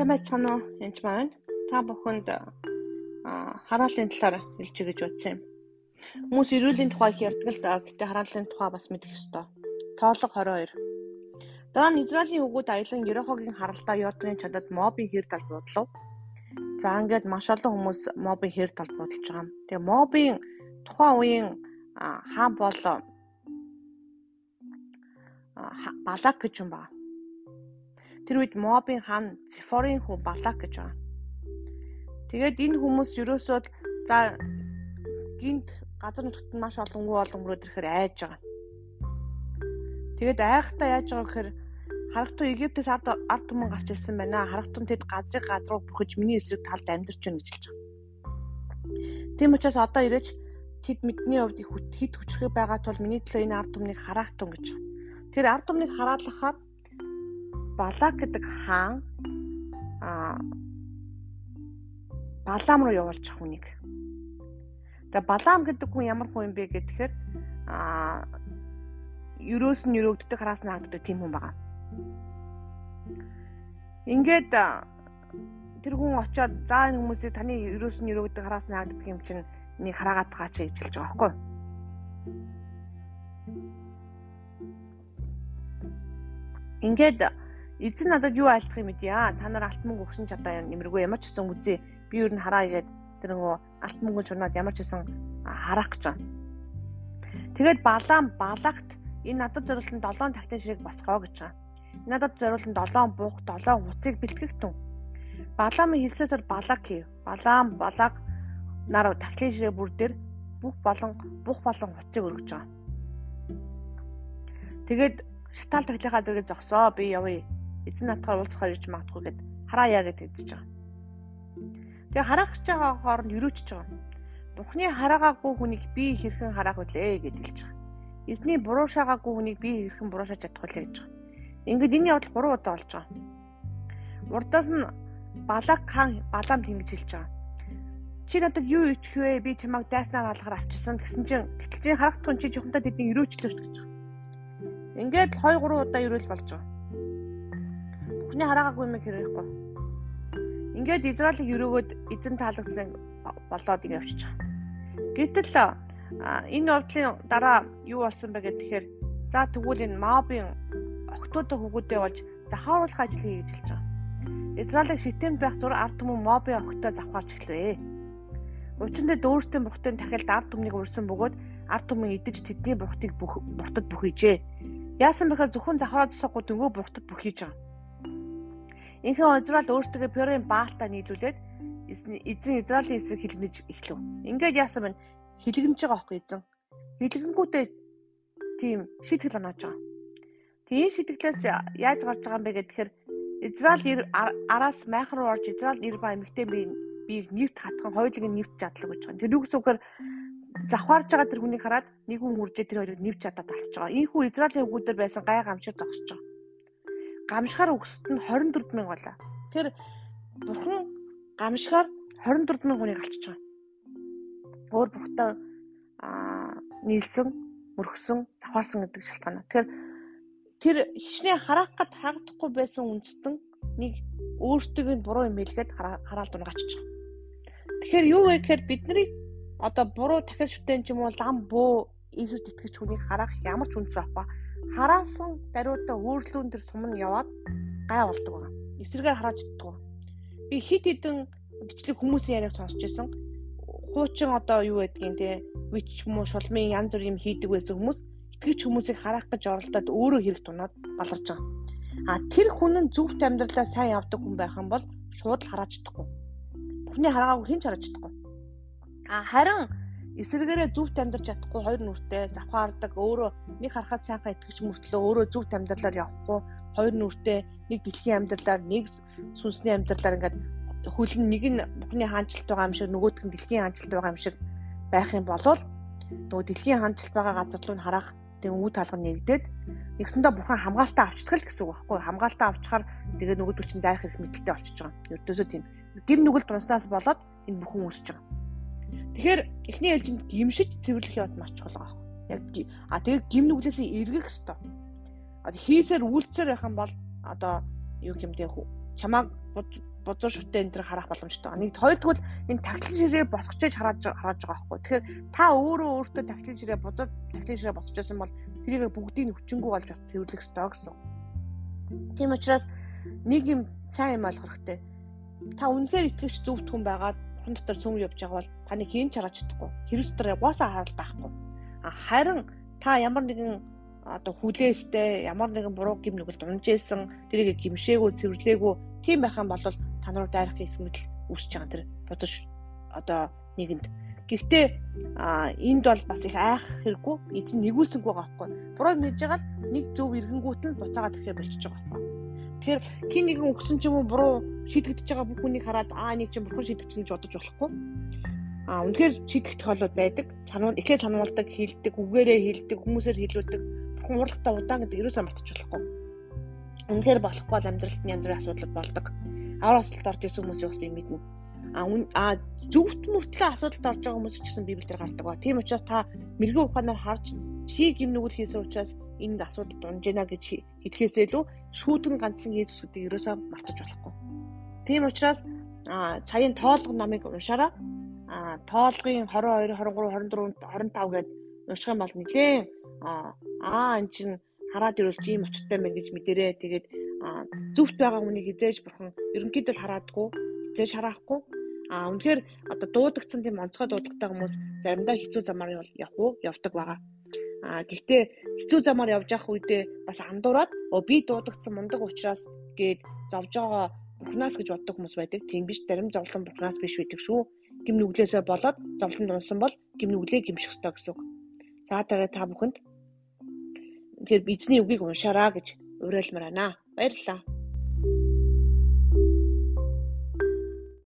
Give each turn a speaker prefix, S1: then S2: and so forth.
S1: Сайн байцгаана уу? Энд маань та бүхэнд хараалын талаар хэлж гэж утсан юм. Хүмүүс эрүүлийн тухай их ярьдаг л да. Гэтэ хараалын тухай бас мэдэх ёстой. Тоолго 22. Дараа нь Израилийн өгүүд аялан Ерохогийн харалтаа Йорданы чадад мобын хэр тал бодлоо. За ингээд маш олон хүмүүс мобын хэр тал бодолж байгаа юм. Тэгээ мобын тухайн үеийн хаан бол балак гэж юм байна Тэр үед мобын хаан Цифорын хүү Балак гэж байгаа. Тэгээд энэ хүмүүс ерөөсөө за гинт газар нутгад маш олон үе олон мөрөд ирэхээр айж байгаа. Тэгээд айхтаа яаж байгаа гэхээр харагтун Египтээс ард ард түмэн гарч ирсэн байна. Харагтун тэд газрыг газруу бүрхэж миний эсрэг талд амьдарч байна гэж хэлж байгаа. Тийм учраас одоо ирэж тэд мэдний хувьд их хит хүчрэх байгаа тул миний төлөө энэ ард түмнийг хараах тун гэж. Тэр ард түмнийг хараалахаар Балак гэдэг хаан а Балам руу явуулчих хүнийг. Тэгээ Балам гэдэг хүн ямар хүн юм бэ гэхээр а ерөөс нь өрөөгддөг хараас нь хагддаг тийм хүн байгаа. Ингээд тэр хүн очиод заа энэ хүмүүсийг таны ерөөс нь өрөөгддөг хараас нь хагддаг юм чинь нэг хараагаад байгаа ч гэж хэлж байгаа байхгүй юу? Ингээд эзэн надад юу айлтах юм бэ? Та нар алт мөнгө өгсөн ч одоо нэмэргүй ямар ч гэсэн үзье. Би юу н хараа игээд тэр нөгөө алт мөнгө журнаад ямар ч гэсэн харах гэж байна. Тэгээд балаан балагт энэ надад зориулсан 7 тахтын шиг босгоо гэж байгаа. Надад зориулсан 7 буух 7 хуцыг бэлтгэх тун. Балаамын хэлсээр балаг хийв. Балаан балаг нар тахлын ширээ бүр дээр бүх болон бух болон хуцыг өргөж байгаа. Тэгээд шатаал таглихаа дэргээ зогсоо би явъя эзэн натгаар уулзахаар ирж магадгүй гэд харааяа гэд хэлж байгаа. Тэгээ хараах гэж байгаа хооронд өрөөчж байгаа. Бухны хараагаагүй хүнийг би хэрхэн хараах вүлээ гэд хэлж байгаа. Эзний буруу шаагаагүй хүнийг би хэрхэн буруу шааж чадах вүлээ гэж байгаа. Ингээд энэ явдал 3 удаа болж байгаа. Урдаас нь балаг хаан балам тэнгиж хэлж байгаа. Чи надад юу ичх вэ? Би чамайг дайснаар алгаар авчирсан гэсэн чинь гэтэл чи харагдах нь чи жухамдаа тэдний өрөөчж байгаа гэж байгаа. Ингээд 2 3 удаа өрөөл болж байгаа. Бүхний хараагаагүй юм хэрэггүй. Ингээд Израилийг өрөөгөөд эзэн таалагдсан болоод ингэ явчих. Гэтэл энэ явдлын дараа юу болсон бэ гэхээр за тэгвэл энэ Мобын октодо хөгөөдөө болж захааруулах ажил хий гэж хэлж байгаа. Израилийг шитэмд байх зур ард түмэн Мобын октоо завхаарч эхлэвэ. Учир нь дөөстэй бурхтын дахиад ард түмнийг урьсан бөгөөд ард түмэн идэж тэдний бурхтыг бурхтад бүхийжээ. Яасан бэхээр зөвхөн захаараад суухгүй дөнгөө бурхтад бүхийж байгаа. Инхэн Израиль өөртөө Пёрын Баалтаа нийлүүлээд эзэн Израилийн эсрэг хилэгнэж эхлэв. Ингээд яасан бэ? Хилэгнэж байгаа байхгүй эзэн. Хилэгэнгүүтээ тийм шийтгэл оноож байгаа. Тэгээ шийтгэлээс яаж гарч байгаа юм бэ гэхээр Израиль араас майхан руу орж Израиль нэр ба эмэгтэй би биеийг нэвт хатхан хоёулыг нэвт чадлаа гэж байгаа. Тэр үгс үгээр завхаарж байгаа тэр хүнийг хараад нэг хүн үржээ тэр хоёрыг нэвт чадаад алж байгаа. Ийхүү Израилийн өгүүдээр байсан гай гамшиг зогсож байгаа гамшихаар өгсөд нь 24 мянга байлаа. Тэр бурхан гамшихаар 24 мянга хүнийг алчиж байгаа. Өөр бурхтаа аа нийлсэн, мөргсөн, завхаарсан гэдэг шалтгаанаа. Тэгэхээр тэр хичнээн хараах гад хаагдахгүй байсан үндэстэн нэг өөртөө нь буруу юм хэлгээд хараал дунгачиж байгаа. Тэгэхээр юу вэ гэхээр бидний одоо буруу дахиад шүтэн ч юм уу лам бөө Иесус итгэж хүнийг хараах ямар ч үндэс байхгүй хараасан даруйдаа өөрлөөн төр сум нь яваад гай болдог байгаа. Эсрэгээр харааж иддэг. Би хит хитэн бичлэг хүмүүсийн яриаг сонсч байсан. Хуучин одоо юу гэдгийг те вич юм уу шулмын янз бүр юм хийдэг байсан хүмүүс итгэж хүмүүсийг хараах гэж оролдоод өөрөө хэрэг тунаад баларж байгаа. А тэр хүн нь зөвхт амьдралаа сайн явдаг хүн байх юм бол шууд л харааж чадахгүй. Бүхний хараагүй хэн ч харааж чадахгүй. А харин эсэргээрээ зүвт амьдарч чадахгүй хоёр нүртэй завхаардаг өөрөө нэг харахад сайхан итгэж мөртлөө өөрөө зүвт амьдралаар явахгүй хоёр нүртэй нэг дэлхийн амьдралаар нэг сүнсний амьдралаар ингээд хөлн нэг нь бүхний хаанчлалт байгаа юм шиг нөгөөх нь дэлхийн хаанчлалт байгаа юм шиг байх юм бол нөгөө дэлхийн хаанчлалт байгаа газар руу харах тэг үе талгын нэгдээд нэгсэндээ бурхан хамгаалтаа авчдаг л гэсэн үг байхгүй хамгаалтаа авчихаар тэгээ нөгөөдөл чинь дайрах их мэдлэлтэй болчихж байгаа. Ердөөсөө тийм гим нүгэл дуусаас болоод энэ бүхэн үүсэж байгаа. Тэгэхээр эхний ээлжинд гимшиж цэвэрлэх явд маш чухал байгаа. Яг а тэгээ гим нүглээсээ эргэх ёстой. Одоо хийсээр үйлцээр байх юм бол одоо юу юм бэ чамааг бузар шүтээ энэ төр харах боломжтой. Нэг хоёрдугаар энэ тахлын ширээ босгочээж хараад хараад байгаа байхгүй. Тэгэхээр та өөрөө өөртөө тахлын ширээ бузар тахлын ширээ босгочсон бол тэрийг бүгдийг хүчингүү болж бас цэвэрлэх ёстой гэсэн. Тийм учраас нэг юм сайн юм ойлгох хэрэгтэй. Та үнэхээр итгэвч зөвхт хүн байгаад хон дотор сүм явж байгаа бол таны хийн чараач чадахгүй. Хэрэг дотор угаасаа хараад байхгүй. А харин та ямар нэгэн одоо хүлээстэй ямар нэгэн буруу гим нүгэл дунжээсэн тэрийг гимшээгүү цэвэрлээгүү тийм байх юм бол та нар дайрах их мэдл үүсэж байгаа тэр бодож одоо нэгэнд Гэхдээ энд бол бас их айх хэрэггүй эзэн нэгүүлсэнгүй байгаа байхгүй. Буруу мэдж байгаа л нэг зөв иргэнгүүт нь буцаагаад ирэхээр болчихж байгаа байхгүй. Тэгэхээр хин нэгэн өгсөн ч юм уу буруу шийдэгдэж байгаа бүх хүнийг хараад аа нэг чинь бурхан шийдэгч гэж бодож болохгүй. Аа үнэхээр шийдэх тохиолдол байдаг. Чанууд ихээ чануулдаг, хилдэг, үгээрээ хилдэг, хүмүүсээр хилүүлдэг. Бурхан урлагтаа удаан гэдэг ерөөсөө мартаж болохгүй. Үнэхээр болохгүй бол амьдралд янз бүрийн асуудал болдог. Аваар асуулт орж исэн хүмүүсийн бас би мэднэ а зөвхт мөртлөө асуудалд орж байгаа хүмүүс ч гэсэн библиэлд гардаг ба. Тийм учраас та мэрэгэн ухаанаар харж чи гим нүгэл хийсэн учраас энд асуудал дунж байна гэж хэлхээсээ илүү шүүдгэн ганцхан Есүс гэдгийг ерөөсөө мартаж болохгүй. Тийм учраас цагийн тоолго намыг уншаараа тоолгын 22 23 24 25 гээд унших юм бол нэлээ аа эн чинь хараад ирүүлж ийм очтой мэн гэж мэдэрээ. Тэгээд зөвхт байгаа хүнийг хизээж бурхан ерөнхийдөө хараадгүй, хизээж хараахгүй А үнэхээр одоо дуудагдсан тийм онцгой дуудлагатай хүмүүс заримдаа хэцүү замаар явах уу явдаг байгаа. А гэхдээ хэцүү замаар явж явах үедээ бас андуураад оо би дуудагдсан мундаг учраас гээд зовж байгаа бурхнаас гэж боддог хүмүүс байдаг. Тийм биш зарим зовлон бурхнаас биш байдаг шүү. Гим нүглээсээ болоод зовлон дунсан бол гим нүглээ гимших ёстой гэсэн үг. За тэгээ та бүхэнд тэгэхээр эзний үгийг уншаараа гэж уриалмаар байна. Баярлалаа.